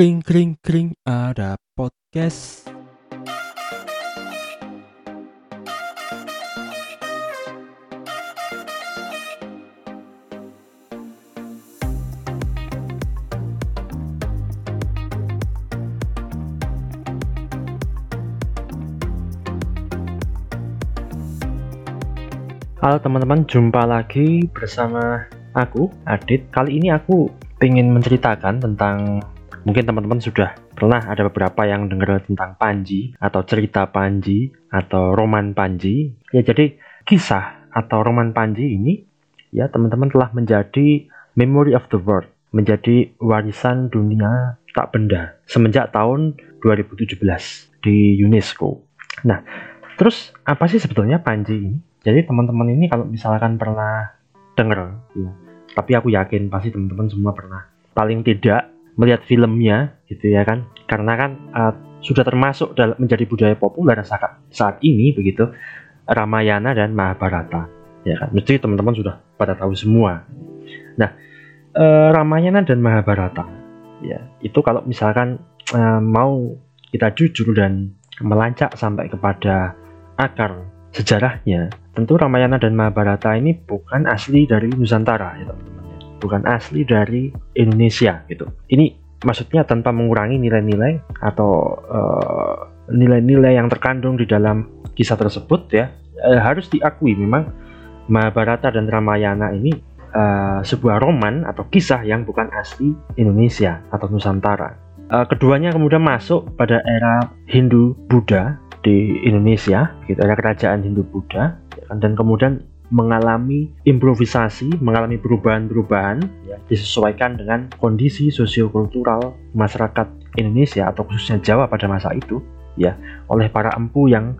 Kring kring kring ada podcast. Halo teman-teman, jumpa lagi bersama aku, Adit. Kali ini aku ingin menceritakan tentang mungkin teman-teman sudah pernah ada beberapa yang dengar tentang Panji atau cerita Panji atau roman Panji. Ya jadi kisah atau roman Panji ini ya teman-teman telah menjadi memory of the world, menjadi warisan dunia tak benda semenjak tahun 2017 di UNESCO. Nah, terus apa sih sebetulnya Panji ini? Jadi teman-teman ini kalau misalkan pernah denger, ya, tapi aku yakin pasti teman-teman semua pernah paling tidak melihat filmnya gitu ya kan, karena kan uh, sudah termasuk dalam menjadi budaya populer saat saat ini begitu Ramayana dan Mahabharata ya kan, mesti teman-teman sudah pada tahu semua. Nah uh, Ramayana dan Mahabharata ya itu kalau misalkan uh, mau kita jujur dan melancak sampai kepada akar sejarahnya, tentu Ramayana dan Mahabharata ini bukan asli dari Nusantara ya teman-teman. Bukan asli dari Indonesia gitu. Ini maksudnya tanpa mengurangi nilai-nilai atau nilai-nilai uh, yang terkandung di dalam kisah tersebut ya. Uh, harus diakui memang Mahabharata dan Ramayana ini uh, sebuah roman atau kisah yang bukan asli Indonesia atau Nusantara. Uh, keduanya kemudian masuk pada era Hindu Buddha di Indonesia, gitu ada kerajaan Hindu Buddha, dan kemudian mengalami improvisasi, mengalami perubahan-perubahan, ya, disesuaikan dengan kondisi sosiokultural masyarakat Indonesia atau khususnya Jawa pada masa itu, ya, oleh para empu yang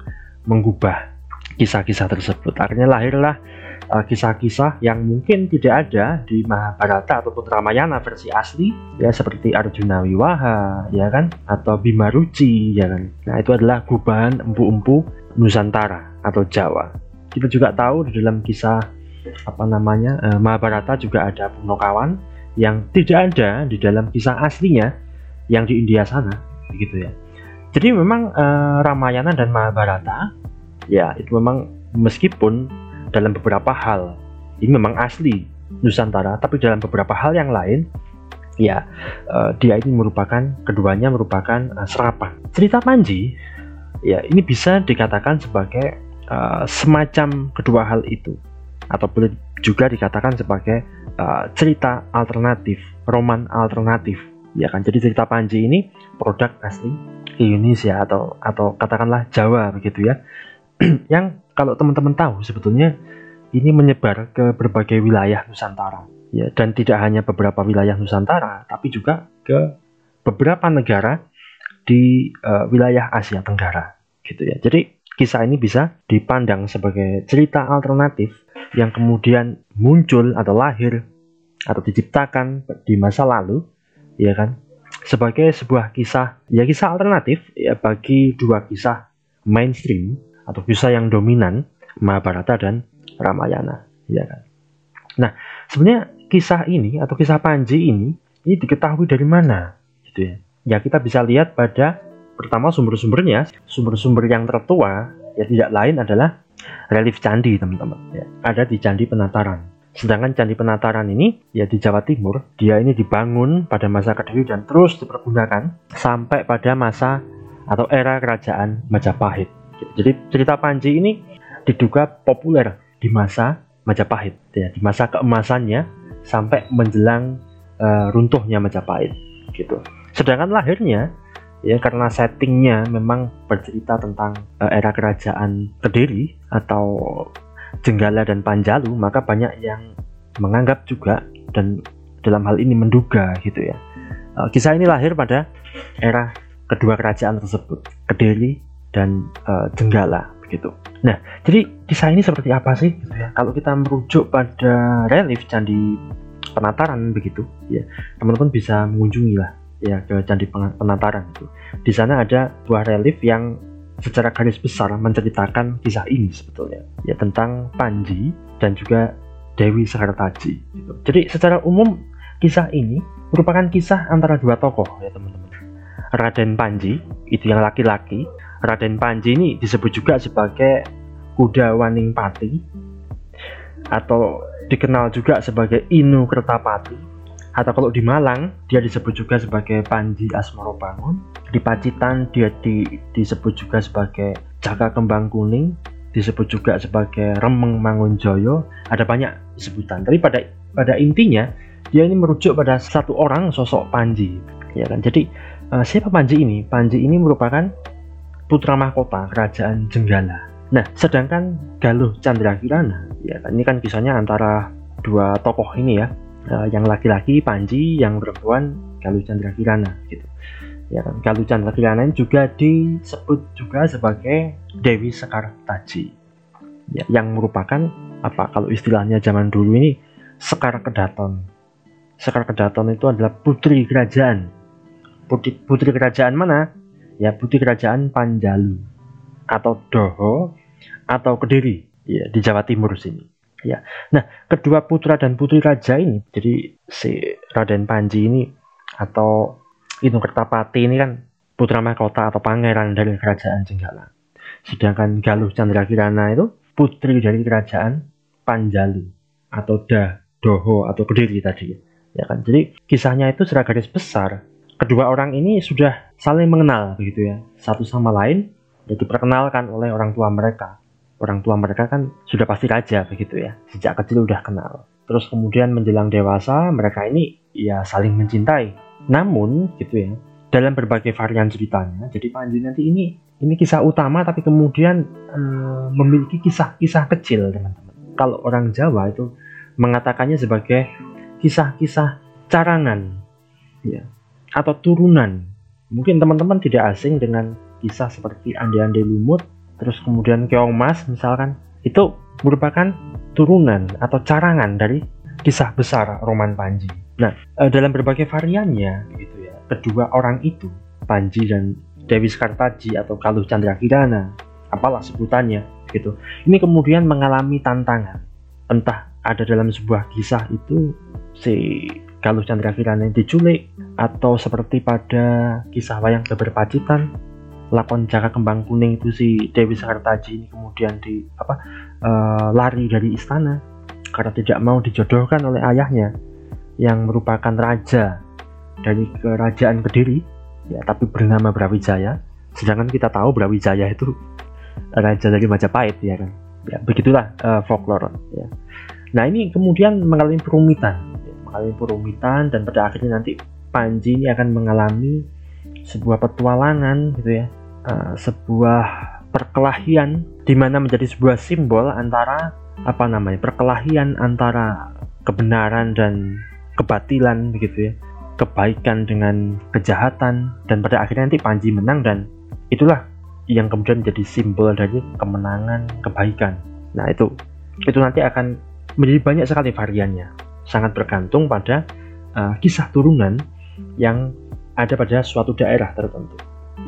mengubah kisah-kisah tersebut. Akhirnya lahirlah kisah-kisah uh, yang mungkin tidak ada di Mahabharata ataupun Ramayana versi asli ya seperti Arjuna Wiwaha ya kan atau Bima Ruci ya kan. Nah itu adalah gubahan empu-empu Nusantara atau Jawa kita juga tahu di dalam kisah apa namanya uh, Mahabharata juga ada Punokawan yang tidak ada di dalam kisah aslinya yang di India sana begitu ya. Jadi memang uh, Ramayana dan Mahabharata ya itu memang meskipun dalam beberapa hal ini memang asli Nusantara tapi dalam beberapa hal yang lain ya uh, dia ini merupakan keduanya merupakan uh, serapan. Cerita Panji ya ini bisa dikatakan sebagai uh, semacam kedua hal itu. Atau boleh juga dikatakan sebagai uh, cerita alternatif roman alternatif. Ya kan? Jadi cerita Panji ini produk asli Indonesia atau atau katakanlah Jawa begitu ya. Yang kalau teman-teman tahu sebetulnya ini menyebar ke berbagai wilayah Nusantara. Ya dan tidak hanya beberapa wilayah Nusantara tapi juga ke beberapa negara di uh, wilayah Asia Tenggara gitu ya. Jadi kisah ini bisa dipandang sebagai cerita alternatif yang kemudian muncul atau lahir atau diciptakan di masa lalu ya kan sebagai sebuah kisah ya kisah alternatif ya bagi dua kisah mainstream atau kisah yang dominan Mahabharata dan Ramayana, ya kan. Nah, sebenarnya kisah ini atau kisah Panji ini ini diketahui dari mana, gitu ya. Ya kita bisa lihat pada pertama sumber-sumbernya, sumber-sumber yang tertua ya tidak lain adalah relief candi, teman-teman. Ya, ada di Candi Penataran. Sedangkan Candi Penataran ini ya di Jawa Timur, dia ini dibangun pada masa Kediri dan terus dipergunakan sampai pada masa atau era kerajaan Majapahit. Jadi cerita Panji ini diduga populer di masa Majapahit, ya, di masa keemasannya sampai menjelang uh, runtuhnya Majapahit, gitu. Sedangkan lahirnya ya karena settingnya memang bercerita tentang uh, era kerajaan Kediri atau Jenggala dan Panjalu, maka banyak yang menganggap juga dan dalam hal ini menduga gitu ya. Uh, kisah ini lahir pada era kedua kerajaan tersebut, Kediri dan uh, Jenggala begitu. Nah, jadi kisah ini seperti apa sih? Gitu ya. Kalau kita merujuk pada relief candi penataran begitu, ya teman-teman bisa mengunjungi lah ya ke candi penataran itu. Di sana ada buah relief yang secara garis besar menceritakan kisah ini sebetulnya ya tentang Panji dan juga Dewi Sakartaji. Gitu. Jadi secara umum kisah ini merupakan kisah antara dua tokoh ya teman-teman. Raden Panji itu yang laki-laki. Raden Panji ini disebut juga sebagai kuda Waningpati atau dikenal juga sebagai Inu Kertapati atau kalau di Malang dia disebut juga sebagai Panji Asmoro Bangun di Pacitan dia di, disebut juga sebagai Jaka Kembang Kuning. Disebut juga sebagai Remeng Mangunjoyo ada banyak sebutan. Tapi pada pada intinya dia ini merujuk pada satu orang sosok Panji. Ya kan? Jadi uh, siapa Panji ini? Panji ini merupakan putra mahkota kerajaan Jenggala. Nah, sedangkan Galuh Chandra Kirana, ya kan? Ini kan kisahnya antara dua tokoh ini ya, uh, yang laki-laki Panji, yang perempuan Galuh Chandra Kirana gitu. Ya kan, Galuh Chandra Kirana ini juga disebut juga sebagai Dewi Sekar Taji. Ya, yang merupakan apa kalau istilahnya zaman dulu ini Sekar Kedaton. Sekar Kedaton itu adalah putri kerajaan. Putri, putri kerajaan mana? Ya, putri kerajaan Panjalu atau Doho atau Kediri ya di Jawa Timur sini ya. Nah kedua putra dan putri raja ini jadi si Raden Panji ini atau Inu Kertapati ini kan putra mahkota atau pangeran dari kerajaan Jenggala. Sedangkan Galuh Chandra Kirana itu putri dari kerajaan Panjalu atau Da Doho atau Kediri tadi. Ya kan? Jadi kisahnya itu secara garis besar kedua orang ini sudah saling mengenal begitu ya satu sama lain diperkenalkan oleh orang tua mereka orang tua mereka kan sudah pasti raja begitu ya. Sejak kecil udah kenal. Terus kemudian menjelang dewasa mereka ini ya saling mencintai. Namun gitu ya dalam berbagai varian ceritanya jadi Panji nanti ini ini kisah utama tapi kemudian hmm, memiliki kisah-kisah kecil teman-teman. Kalau orang Jawa itu mengatakannya sebagai kisah-kisah carangan ya atau turunan. Mungkin teman-teman tidak asing dengan kisah seperti Ande-Ande Lumut terus kemudian keong mas misalkan itu merupakan turunan atau carangan dari kisah besar Roman Panji. Nah, eh, dalam berbagai variannya gitu ya, kedua orang itu, Panji dan Dewi Skartaji atau Kaluh Chandra Kirana, apalah sebutannya gitu. Ini kemudian mengalami tantangan. Entah ada dalam sebuah kisah itu si Kaluh Chandra Kirana diculik atau seperti pada kisah wayang beber Pacitan lakon Jaka Kembang Kuning itu si Dewi Sakartaji ini kemudian di apa uh, lari dari istana karena tidak mau dijodohkan oleh ayahnya yang merupakan raja dari kerajaan Kediri ya tapi bernama Brawijaya. Sedangkan kita tahu Brawijaya itu raja dari Majapahit ya kan? Ya begitulah uh, folklore ya. Nah ini kemudian mengalami perumitan ya, mengalami perumitan dan pada akhirnya nanti Panji ini akan mengalami sebuah petualangan gitu ya uh, sebuah perkelahian di mana menjadi sebuah simbol antara apa namanya perkelahian antara kebenaran dan kebatilan begitu ya. Kebaikan dengan kejahatan dan pada akhirnya nanti Panji menang dan itulah yang kemudian menjadi simbol dari kemenangan kebaikan. Nah itu itu nanti akan menjadi banyak sekali variannya. Sangat bergantung pada uh, kisah turunan yang ada pada suatu daerah tertentu.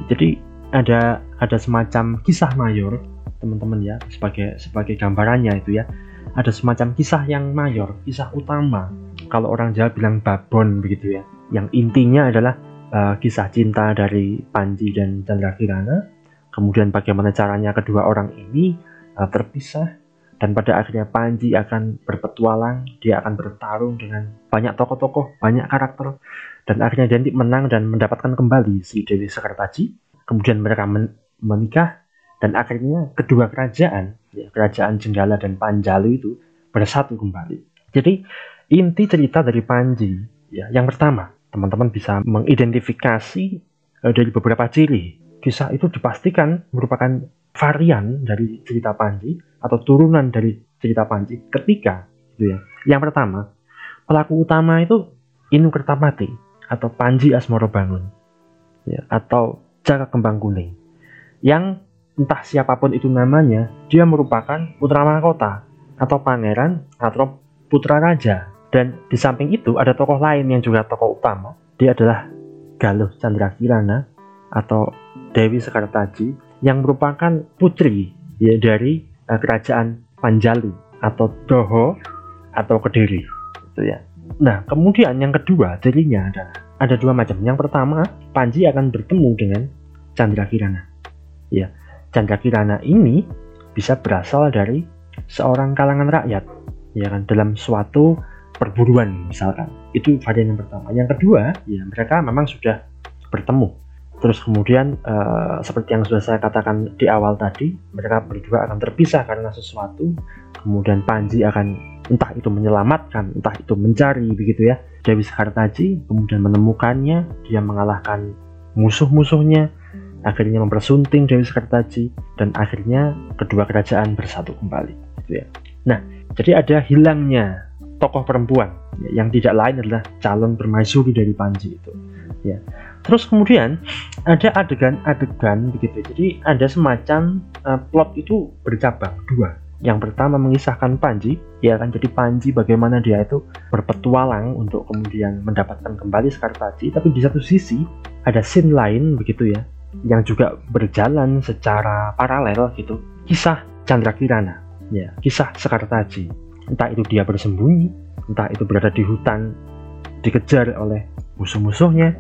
Jadi ada ada semacam kisah mayor teman-teman ya sebagai sebagai gambarannya itu ya. Ada semacam kisah yang mayor kisah utama. Kalau orang Jawa bilang babon begitu ya. Yang intinya adalah uh, kisah cinta dari Panji dan Chandra Kirana kemudian bagaimana caranya kedua orang ini uh, terpisah. Dan pada akhirnya Panji akan berpetualang dia akan bertarung dengan banyak tokoh-tokoh banyak karakter. Dan akhirnya Danti menang dan mendapatkan kembali si Dewi Sekartaji kemudian mereka men menikah dan akhirnya kedua kerajaan ya, kerajaan Jenggala dan Panjalu itu bersatu kembali. Jadi inti cerita dari Panji ya yang pertama teman-teman bisa mengidentifikasi uh, dari beberapa ciri. Kisah itu dipastikan merupakan varian dari cerita Panji atau turunan dari cerita Panji ketika gitu ya. Yang pertama pelaku utama itu Inu Kertapati atau Panji Asmoro Bangun ya, atau Jaka Kembang Kuning. Yang entah siapa pun itu namanya, dia merupakan putra mahkota atau pangeran atau putra raja. Dan di samping itu ada tokoh lain yang juga tokoh utama. Dia adalah Galuh Chandra Kirana atau Dewi Sekartaji yang merupakan putri ya, dari uh, kerajaan Panjalu atau Doho atau Kediri. Itu ya. Nah, kemudian yang kedua cirinya adalah ada dua macam. Yang pertama, Panji akan bertemu dengan Chandra Kirana. Ya, Chandra Kirana ini bisa berasal dari seorang kalangan rakyat, ya kan, dalam suatu perburuan misalkan. Itu varian yang pertama. Yang kedua, ya mereka memang sudah bertemu. Terus kemudian uh, seperti yang sudah saya katakan di awal tadi, mereka berdua akan terpisah karena sesuatu. Kemudian Panji akan entah itu menyelamatkan, entah itu mencari begitu ya. Dewi Sekartaji kemudian menemukannya, dia mengalahkan musuh-musuhnya, akhirnya mempersunting Dewi Sekartaji dan akhirnya kedua kerajaan bersatu kembali gitu ya. Nah, jadi ada hilangnya tokoh perempuan ya, yang tidak lain adalah calon permaisuri dari Panji itu ya Terus kemudian ada adegan-adegan begitu. Jadi ada semacam uh, plot itu bercabang dua. Yang pertama mengisahkan Panji, ya kan jadi Panji bagaimana dia itu berpetualang untuk kemudian mendapatkan kembali Sekartaji, tapi di satu sisi ada scene lain begitu ya, yang juga berjalan secara paralel gitu. Kisah Chandra Kirana, ya, kisah Sekartaji. Entah itu dia bersembunyi, entah itu berada di hutan dikejar oleh musuh-musuhnya,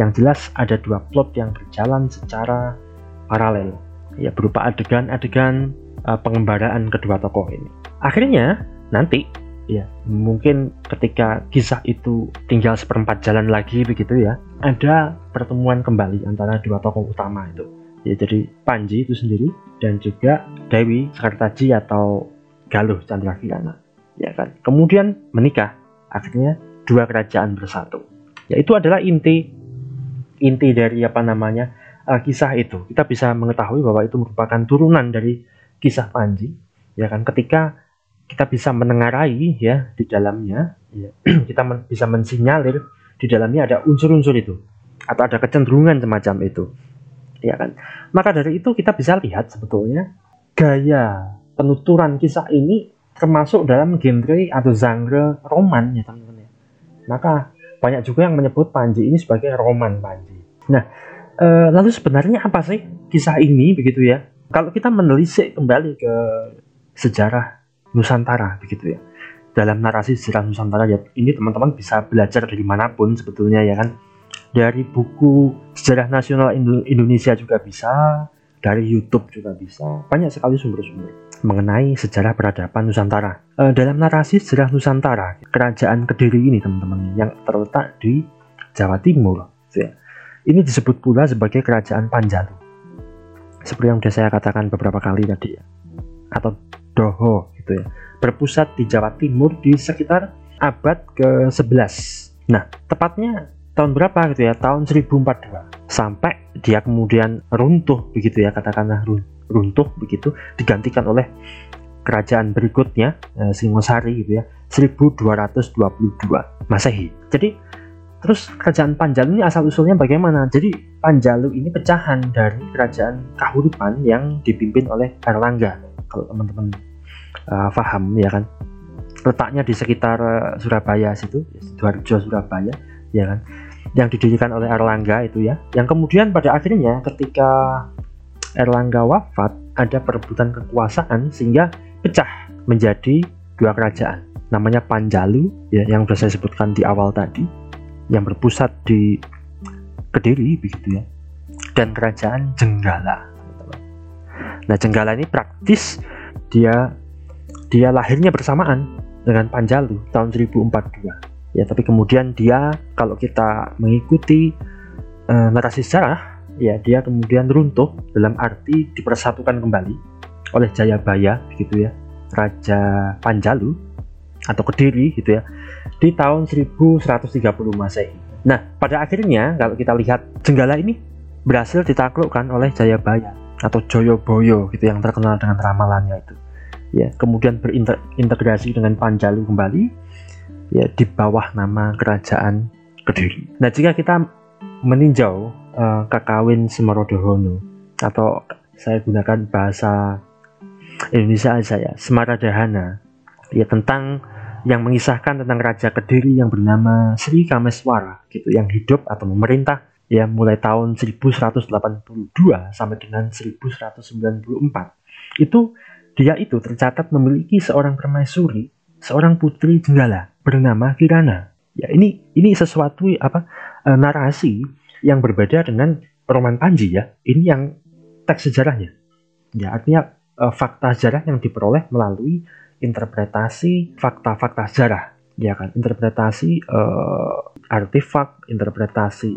yang jelas ada dua plot yang berjalan secara paralel, ya berupa adegan-adegan uh, pengembaraan kedua tokoh ini. Akhirnya nanti ya mungkin ketika kisah itu tinggal seperempat jalan lagi begitu ya, ada pertemuan kembali antara dua tokoh utama itu. Ya jadi Panji itu sendiri dan juga Dewi Sekartaji atau Galuh Chandrakirana. Ya kan. Kemudian menikah. Akhirnya dua kerajaan bersatu. Ya itu adalah inti inti dari apa namanya uh, kisah itu kita bisa mengetahui bahwa itu merupakan turunan dari kisah Panji ya kan ketika kita bisa menengarai ya di dalamnya ya, kita men bisa mensinyalir di dalamnya ada unsur-unsur itu atau ada kecenderungan semacam itu ya kan maka dari itu kita bisa lihat sebetulnya gaya penuturan kisah ini termasuk dalam genre atau genre roman ya teman-teman ya maka banyak juga yang menyebut Panji ini sebagai roman Panji. Nah, e, lalu sebenarnya apa sih kisah ini begitu ya? Kalau kita menelisik kembali ke sejarah Nusantara begitu ya. Dalam narasi sejarah Nusantara ya, ini teman-teman bisa belajar dari mana pun sebetulnya ya kan. Dari buku Sejarah Nasional Indonesia juga bisa, dari YouTube juga bisa. Banyak sekali sumber-sumber mengenai sejarah peradaban Nusantara. E, dalam narasi sejarah Nusantara, kerajaan Kediri ini teman-teman yang terletak di Jawa Timur, ya. ini disebut pula sebagai kerajaan Panjalu. Seperti yang sudah saya katakan beberapa kali tadi ya, atau Doho gitu ya, berpusat di Jawa Timur di sekitar abad ke-11. Nah, tepatnya tahun berapa gitu ya? Tahun 1042 sampai dia kemudian runtuh begitu ya katakanlah runtuh begitu digantikan oleh kerajaan berikutnya eh, Singosari gitu ya 1222 Masehi. Jadi terus kerajaan Panjalu ini asal usulnya bagaimana? Jadi Panjalu ini pecahan dari kerajaan Kahuripan yang dipimpin oleh Erlangga. Kalau teman-teman uh, paham ya kan. Letaknya di sekitar uh, Surabaya situ, Sidoarjo Surabaya ya kan. Yang didirikan oleh Erlangga itu ya. Yang kemudian pada akhirnya ketika Erlangga wafat, ada perebutan kekuasaan sehingga pecah menjadi dua kerajaan. Namanya Panjalu, ya, yang sudah saya sebutkan di awal tadi, yang berpusat di Kediri, begitu ya, dan kerajaan Jenggala. Nah, Jenggala ini praktis dia dia lahirnya bersamaan dengan Panjalu tahun 1042. Ya, tapi kemudian dia kalau kita mengikuti uh, narasi sejarah ya dia kemudian runtuh dalam arti dipersatukan kembali oleh Jayabaya gitu ya Raja Panjalu atau Kediri gitu ya di tahun 1130 Masehi. Nah, pada akhirnya kalau kita lihat Jenggala ini berhasil ditaklukkan oleh Jayabaya atau Joyoboyo gitu yang terkenal dengan ramalannya itu. Ya, kemudian berintegrasi dengan Panjalu kembali ya di bawah nama kerajaan Kediri. Nah, jika kita meninjau uh, Kakawin Semerodohono atau saya gunakan bahasa Indonesia aja ya Semaradahana ya tentang yang mengisahkan tentang Raja Kediri yang bernama Sri Kameswara gitu yang hidup atau memerintah ya mulai tahun 1182 sampai dengan 1194 itu dia itu tercatat memiliki seorang permaisuri seorang putri jenggala bernama Kirana Ya ini ini sesuatu apa e, narasi yang berbeda dengan roman Panji ya. Ini yang teks sejarahnya. Ya artinya e, fakta sejarah yang diperoleh melalui interpretasi fakta-fakta sejarah. Ya kan, interpretasi e, artefak, interpretasi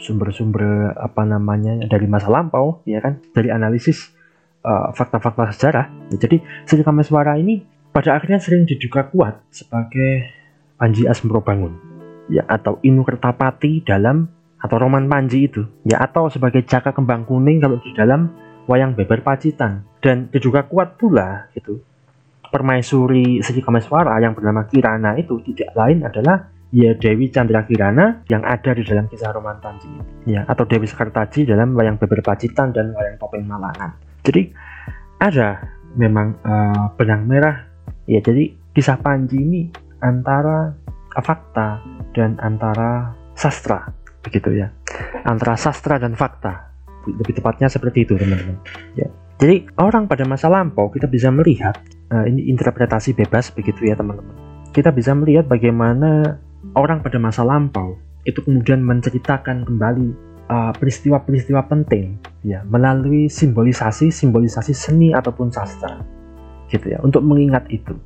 sumber-sumber apa namanya dari masa lampau, ya kan, dari analisis fakta-fakta uh, sejarah. Ya, jadi Sri Kameswara ini pada akhirnya sering diduga kuat sebagai Panji Asmrobangun ya atau Inu Kertapati dalam atau roman Panji itu ya atau sebagai Jaka Kembang Kuning kalau di dalam wayang beber Pacitan dan diduga kuat pula gitu permaisuri Sri Kameswara yang bernama Kirana itu tidak lain adalah ya Dewi Chandra Kirana yang ada di dalam kisah roman Panji ya atau Dewi Sekartaji dalam wayang beber Pacitan dan wayang topeng Malangan. Jadi ada memang uh, benang merah. Ya jadi kisah Panji ini antara fakta dan antara sastra begitu ya. Antara sastra dan fakta. Lebih tepatnya seperti itu teman-teman. Ya jadi orang pada masa lampau kita bisa melihat uh, ini interpretasi bebas begitu ya teman-teman. Kita bisa melihat bagaimana orang pada masa lampau itu kemudian menceritakan kembali eh, peristiwa-peristiwa uh, penting ya melalui simbolisasi simbolisasi seni ataupun sastra gitu ya untuk mengingat itu.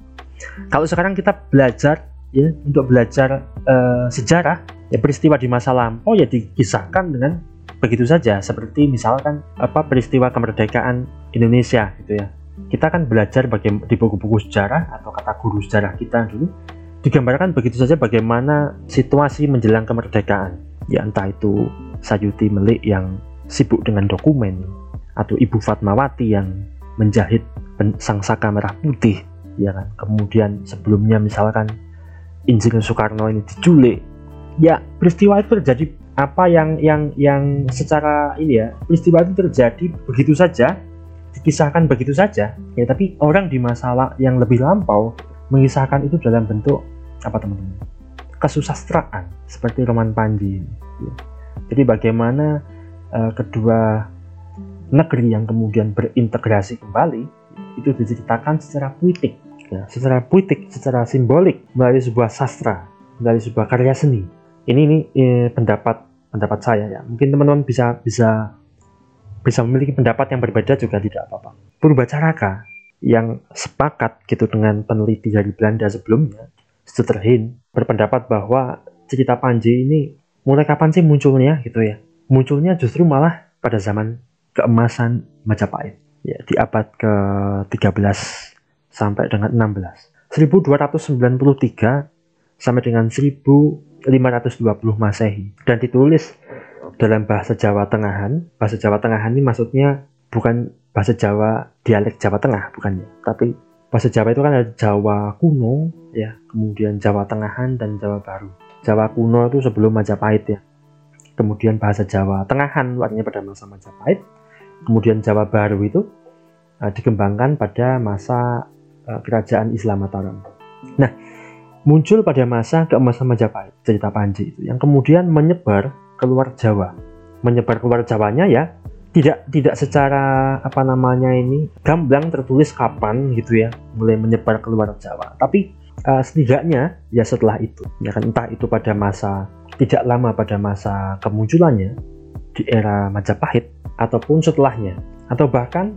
Kalau sekarang kita belajar ya untuk belajar uh, sejarah ya peristiwa di masa lampau ya dikisahkan dengan begitu saja. Seperti misalkan apa peristiwa kemerdekaan Indonesia gitu ya kita kan belajar bagaimana di buku-buku sejarah atau kata guru sejarah kita dulu. Digambarkan begitu saja bagaimana situasi menjelang kemerdekaan. Ya entah itu Sayuti Melik yang sibuk dengan dokumen atau Ibu Fatmawati yang menjahit sang saka merah putih ya kan. Kemudian sebelumnya misalkan Insinyur Soekarno ini diculik. Ya peristiwa itu terjadi apa yang yang yang secara ini ya peristiwa itu terjadi begitu saja dikisahkan begitu saja ya tapi orang di masalah yang lebih lampau mengisahkan itu dalam bentuk apa teman-teman kesusastraan seperti roman Panji ya. jadi bagaimana uh, kedua negeri yang kemudian berintegrasi kembali itu diceritakan secara puitik ya, secara puitik, secara simbolik melalui sebuah sastra, melalui sebuah karya seni. Ini ini eh, pendapat pendapat saya ya. Mungkin teman-teman bisa bisa bisa memiliki pendapat yang berbeda juga tidak apa-apa. Purbacaraka yang sepakat gitu dengan peneliti dari Belanda sebelumnya, Stutterhin berpendapat bahwa cerita Panji ini mulai kapan sih munculnya gitu ya? Munculnya justru malah pada zaman keemasan Majapahit ya di abad ke-13 sampai dengan 16. 1293 sampai dengan 1520 Masehi dan ditulis dalam bahasa Jawa Tengahan. Bahasa Jawa Tengahan ini maksudnya bukan bahasa Jawa dialek Jawa Tengah bukannya, tapi bahasa Jawa itu kan ada Jawa kuno ya, kemudian Jawa Tengahan dan Jawa Baru. Jawa kuno itu sebelum Majapahit ya. Kemudian bahasa Jawa Tengahan artinya pada masa Majapahit. Kemudian Jawa Baru itu uh, dikembangkan pada masa uh, kerajaan Islam Mataram. Nah, muncul pada masa keemasan Majapahit cerita Panji itu yang kemudian menyebar keluar Jawa. Menyebar keluar Jawanya ya tidak tidak secara apa namanya ini gamblang tertulis kapan gitu ya mulai menyebar keluar Jawa. Tapi uh, setidaknya ya setelah itu ya kan entah itu pada masa tidak lama pada masa kemunculannya di era Majapahit ataupun setelahnya atau bahkan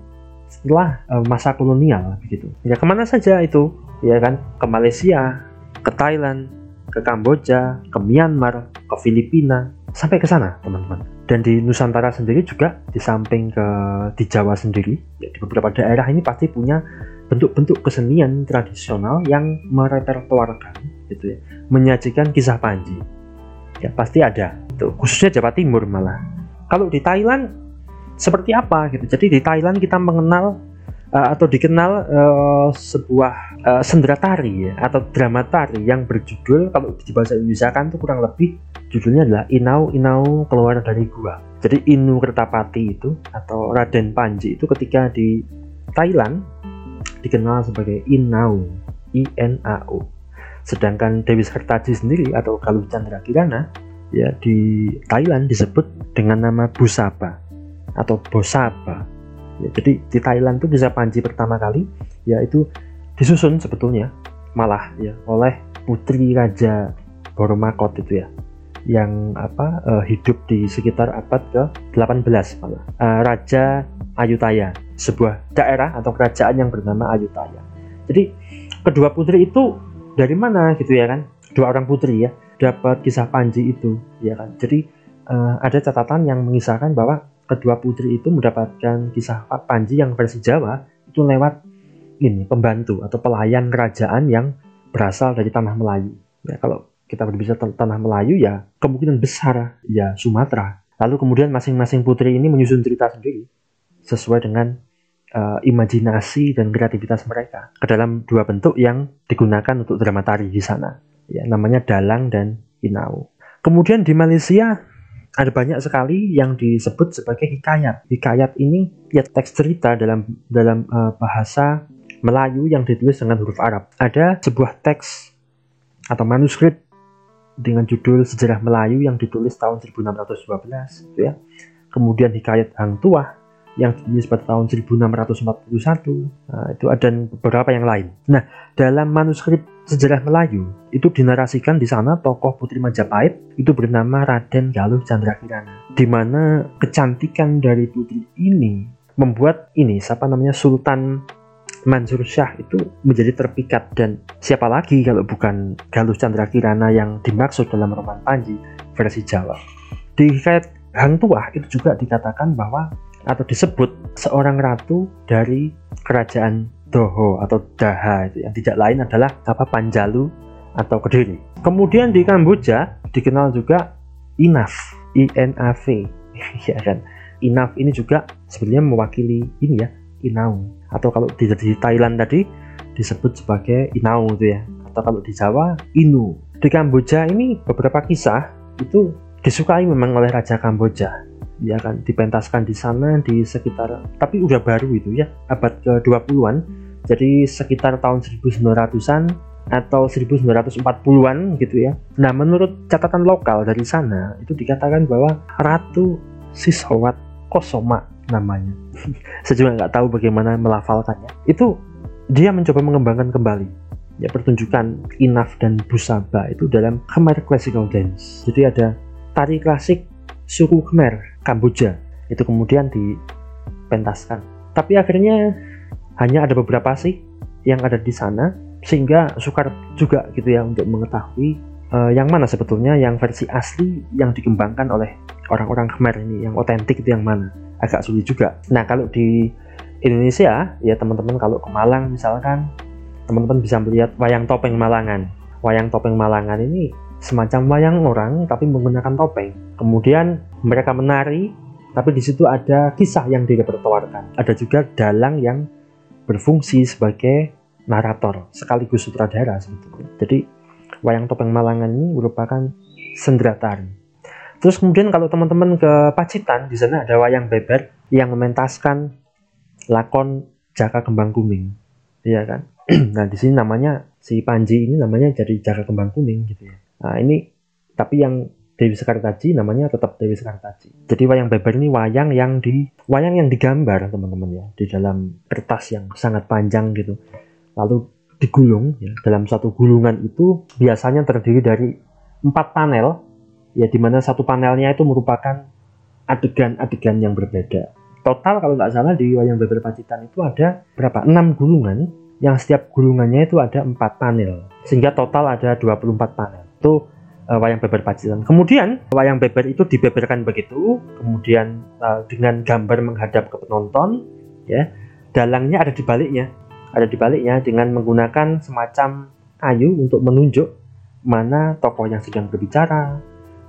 setelah uh, masa kolonial begitu. Ya ke mana saja itu, ya kan? Ke Malaysia, ke Thailand, ke Kamboja, ke Myanmar, ke Filipina, sampai ke sana teman-teman. Dan di Nusantara sendiri juga di samping ke di Jawa sendiri, ya, di beberapa daerah ini pasti punya bentuk-bentuk kesenian tradisional yang merepertuarkan gitu ya, menyajikan kisah Panji. Ya pasti ada. Itu khususnya Jawa Timur malah. Kalau di Thailand seperti apa gitu. Jadi di Thailand kita mengenal uh, atau dikenal uh, sebuah uh, sendera tari ya, atau drama tari yang berjudul kalau di bahasa Indonesia kan itu kurang lebih judulnya adalah Inau Inau keluar dari gua. Jadi Inu Kertapati itu atau Raden Panji itu ketika di Thailand dikenal sebagai Inau I N A U. Sedangkan Dewi Sertaji sendiri atau Galuh Chandra Kirana ya di Thailand disebut dengan nama Busapa atau Bosapa. Ya, jadi di Thailand tuh bisa Panji pertama kali yaitu disusun sebetulnya malah ya oleh putri raja Boromakot itu ya yang apa uh, hidup di sekitar abad ke-18 malah. Uh, Raja Ayutthaya, sebuah daerah atau kerajaan yang bernama Ayutthaya. Jadi kedua putri itu dari mana gitu ya kan? Dua orang putri ya dapat kisah Panji itu ya kan. Jadi uh, ada catatan yang mengisahkan bahwa kedua putri itu mendapatkan kisah Panji yang versi Jawa itu lewat ini pembantu atau pelayan kerajaan yang berasal dari tanah Melayu. Ya kalau kita berbicara tanah Melayu ya kemungkinan besar ya Sumatera. Lalu kemudian masing-masing putri ini menyusun cerita sendiri sesuai dengan uh, imajinasi dan kreativitas mereka ke dalam dua bentuk yang digunakan untuk drama tari di sana. Ya, namanya dalang dan inau. Kemudian di Malaysia ada banyak sekali yang disebut sebagai hikayat. Hikayat ini ya teks cerita dalam dalam uh, bahasa Melayu yang ditulis dengan huruf Arab. Ada sebuah teks atau manuskrip dengan judul Sejarah Melayu yang ditulis tahun 1612 gitu ya. Kemudian Hikayat Hang Tuah yang ditulis pada tahun 1641. Nah, itu ada beberapa yang lain. Nah, dalam manuskrip sejarah Melayu itu dinarasikan di sana tokoh Putri Majapahit itu bernama Raden Galuh Candrakirana. Di mana kecantikan dari putri ini membuat ini siapa namanya Sultan Mansur Shah itu menjadi terpikat dan siapa lagi kalau bukan Galuh Chandra Kirana yang dimaksud dalam roman Panji versi Jawa. Di hikayat Hang Tuah itu juga dikatakan bahwa atau disebut seorang ratu dari kerajaan Doho atau Daha itu yang tidak lain adalah apa Panjalu atau Kediri. Kemudian di Kamboja dikenal juga Inaf, I N A V. ya kan. Inaf ini juga sebenarnya mewakili ini ya, Inau atau kalau di, di Thailand tadi disebut sebagai Inau itu ya. Atau kalau di Jawa Inu. Di Kamboja ini beberapa kisah itu disukai memang oleh Raja Kamboja. Ya kan dipentaskan di sana di sekitar tapi udah baru itu ya abad ke-20-an jadi sekitar tahun 1900-an atau 1940-an gitu ya. Nah, menurut catatan lokal dari sana itu dikatakan bahwa Ratu Sisowat Kosoma namanya. Saya juga nggak tahu bagaimana melafalkannya. Itu dia mencoba mengembangkan kembali. Ya pertunjukan Inaf dan Busaba itu dalam Khmer Classical Dance. Jadi ada tari klasik suku Khmer Kamboja. Itu kemudian dipentaskan. Tapi akhirnya hanya ada beberapa sih yang ada di sana sehingga sukar juga gitu ya untuk mengetahui uh, yang mana sebetulnya yang versi asli yang dikembangkan oleh orang-orang Khmer ini yang otentik itu yang mana agak sulit juga. Nah kalau di Indonesia ya teman-teman kalau ke Malang misalkan teman-teman bisa melihat wayang topeng Malangan. Wayang topeng Malangan ini semacam wayang orang tapi menggunakan topeng. Kemudian mereka menari tapi di situ ada kisah yang direpertoarkan. Ada juga dalang yang berfungsi sebagai narator sekaligus sutradara sebetulnya. Jadi wayang topeng Malangan ini merupakan sendratari Terus kemudian kalau teman-teman ke Pacitan, di sana ada wayang beber yang mementaskan lakon Jaka Kembang Kuning. Iya kan? nah, di sini namanya si Panji ini namanya jadi Jaka Kembang Kuning gitu ya. Nah, ini tapi yang Dewi Sekartaji namanya tetap Dewi Sekartaji. Jadi wayang beber ini wayang yang di wayang yang digambar teman-teman ya di dalam kertas yang sangat panjang gitu. Lalu digulung ya dalam satu gulungan itu biasanya terdiri dari empat panel ya di mana satu panelnya itu merupakan adegan-adegan yang berbeda. Total kalau nggak salah di wayang beber Pacitan itu ada berapa? 6 gulungan yang setiap gulungannya itu ada 4 panel. Sehingga total ada 24 panel. Itu uh, wayang beber Pacitan. Kemudian wayang beber itu dibeberkan begitu, kemudian uh, dengan gambar menghadap ke penonton, ya. Dalangnya ada di baliknya. Ada di baliknya dengan menggunakan semacam kayu untuk menunjuk mana tokoh yang sedang berbicara,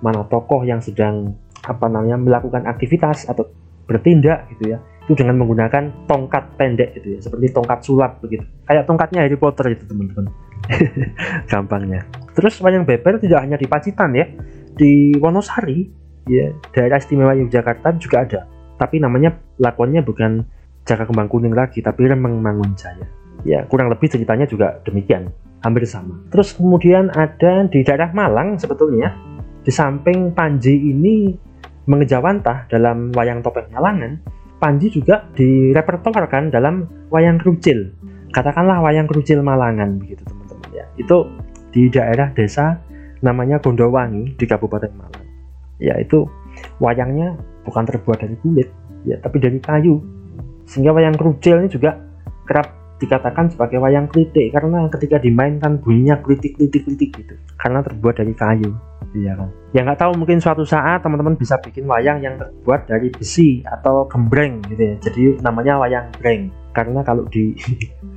mana tokoh yang sedang apa namanya melakukan aktivitas atau bertindak gitu ya itu dengan menggunakan tongkat pendek gitu ya seperti tongkat sulap begitu. Kayak tongkatnya Harry Potter itu teman-teman. Gampangnya. Terus wayang beber tidak hanya di Pacitan ya di Wonosari ya daerah istimewa Yogyakarta juga ada. Tapi namanya lakonnya bukan Jaka Kembang Kuning lagi tapi Remeng Mangun Jaya. Ya kurang lebih ceritanya juga demikian. Hampir sama. Terus kemudian ada di daerah Malang sebetulnya di samping Panji ini mengejawantah dalam wayang topeng Malangan, Panji juga direpertoarkan dalam wayang kerucil. Katakanlah wayang kerucil Malangan begitu teman-teman ya. Itu di daerah desa namanya Gondowangi di Kabupaten Malang. Ya itu wayangnya bukan terbuat dari kulit, ya tapi dari kayu. Sehingga wayang kerucil ini juga kerap dikatakan sebagai wayang klitik karena ketika dimainkan bunyinya klitik-klitik-klitik gitu. Karena terbuat dari kayu. Iya kan? Ya nggak tahu mungkin suatu saat teman-teman bisa bikin wayang yang terbuat dari besi atau gembreng gitu ya. Jadi namanya wayang breng. Karena kalau di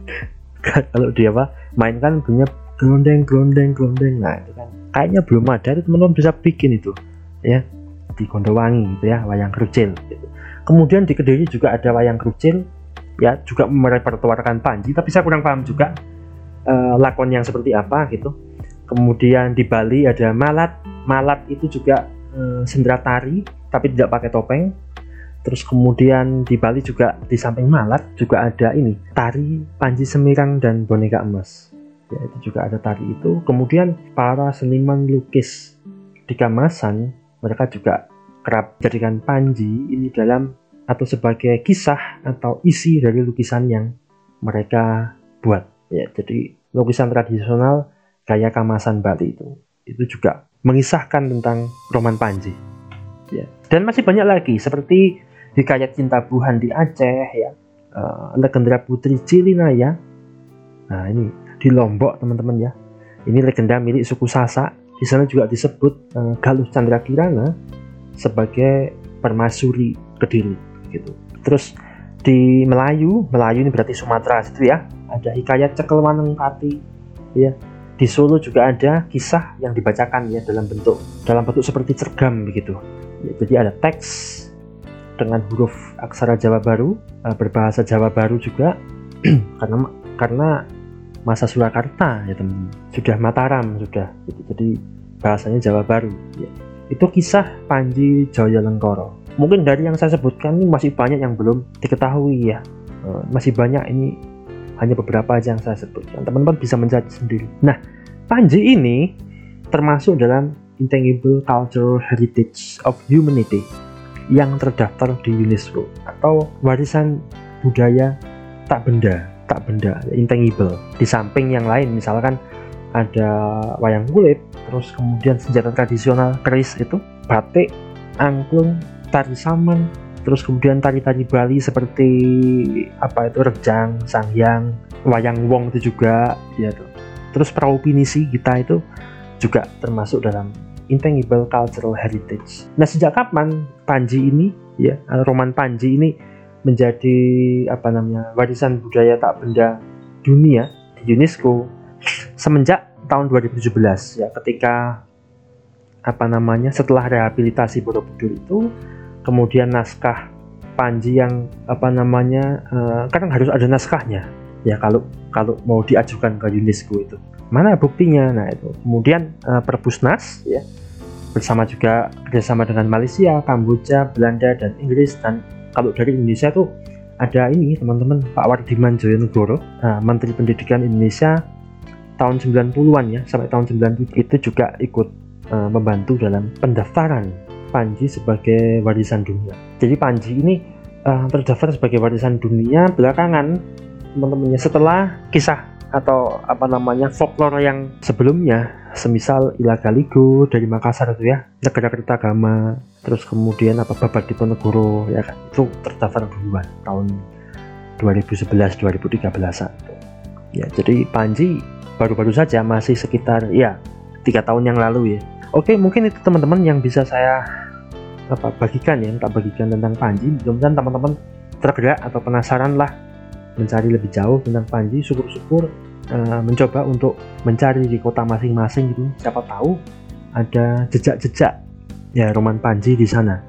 kalau di apa mainkan bunyinya gelondeng gelondeng gelondeng. Nah itu kan. Kayaknya belum ada itu teman-teman bisa bikin itu ya. Di Gondowangi gitu ya wayang kerucil gitu. kemudian di Kediri juga ada wayang kerucil ya juga merepertuarkan Panji tapi saya kurang paham juga uh, lakon yang seperti apa gitu. Kemudian di Bali ada Malat. Malat itu juga uh, sendera tari tapi tidak pakai topeng. Terus kemudian di Bali juga di samping Malat juga ada ini tari Panji Semirang dan boneka emas. Ya itu juga ada tari itu. Kemudian para seniman lukis di Kamasan mereka juga kerap jadikan Panji ini dalam atau sebagai kisah atau isi dari lukisan yang mereka buat. Ya jadi lukisan tradisional gaya kamasan Bali itu. Itu juga mengisahkan tentang roman Panji. Ya. Dan masih banyak lagi seperti Hikayat Cinta Buhan di Aceh ya. Uh, Legenda Putri Cilinaya. Nah ini di Lombok teman-teman ya. Ini legenda milik suku Sasak. Di sana juga disebut uh, Galuh Chandra Kirana sebagai permasuri Kediri gitu. Terus di Melayu, Melayu ini berarti Sumatera situ ya. Ada hikayat cekel maneng pati ya. Di Solo juga ada kisah yang dibacakan ya dalam bentuk dalam bentuk seperti cergam begitu. Ya, jadi ada teks dengan huruf aksara Jawa Baru, eh, berbahasa Jawa Baru juga karena karena masa Surakarta ya teman sudah Mataram sudah gitu. jadi bahasanya Jawa Baru ya. itu kisah Panji Jaya Lengkoro mungkin dari yang saya sebutkan ini masih banyak yang belum diketahui ya. Uh, masih banyak ini hanya beberapa aja yang saya sebutkan teman-teman bisa mencari sendiri. Nah Panji ini termasuk dalam Intangible Cultural Heritage of Humanity yang terdaftar di UNESCO atau warisan budaya tak benda tak benda intangible. Di samping yang lain misalkan ada wayang kulit terus kemudian senjata tradisional keris itu batik angklung tari saman terus kemudian tari-tari Bali seperti apa itu rejang, sangyang, wayang wong itu juga ya tuh. Terus perahu pinisi kita itu juga termasuk dalam intangible cultural heritage. Nah, sejak kapan Panji ini ya, roman Panji ini menjadi apa namanya? warisan budaya tak benda dunia di UNESCO semenjak tahun 2017 ya ketika apa namanya setelah rehabilitasi Borobudur itu kemudian naskah Panji yang apa namanya uh, kan harus ada naskahnya. Ya kalau kalau mau diajukan ke UNESCO itu. Mana buktinya? Nah itu. Kemudian uh, Perbusnas ya bersama juga kerjasama dengan Malaysia, Kamboja, Belanda dan Inggris. Dan kalau dari Indonesia tuh ada ini teman-teman Pak Wardiman Joyonegoro uh, Menteri Pendidikan Indonesia tahun 90-an ya sampai tahun 97 itu juga ikut uh, membantu dalam pendaftaran Panji sebagai warisan dunia. Jadi Panji ini uh, terdaftar sebagai warisan dunia belakangan teman-temannya setelah kisah atau apa namanya folklore yang sebelumnya semisal Ilagaligo dari Makassar itu ya negara Kertagama terus kemudian apa Babat Diponegoro ya kan itu terdaftar duluan tahun 2011 2013 ya jadi Panji baru-baru saja masih sekitar ya tiga tahun yang lalu ya Oke, mungkin itu teman-teman yang bisa saya apa bagikan ya, tak bagikan tentang Panji. Mudah-mudahan teman-teman tergerak atau penasaran lah mencari lebih jauh tentang Panji. Syukur-syukur uh, mencoba untuk mencari di kota masing-masing gitu. Siapa tahu ada jejak-jejak ya roman Panji di sana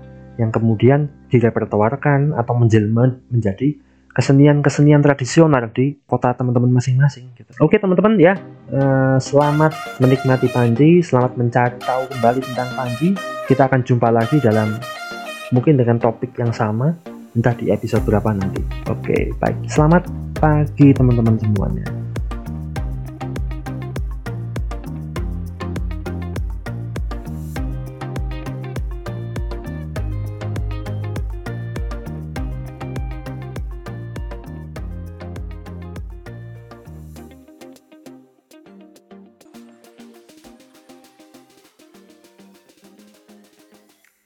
yang kemudian direpertoarkan atau menjelma menjadi kesenian-kesenian tradisional di kota teman-teman masing-masing gitu. Oke teman-teman ya, uh, selamat menikmati Panji, selamat mencari tahu kembali tentang Panji. Kita akan jumpa lagi dalam mungkin dengan topik yang sama, entah di episode berapa nanti. Oke, baik. Selamat pagi teman-teman semuanya.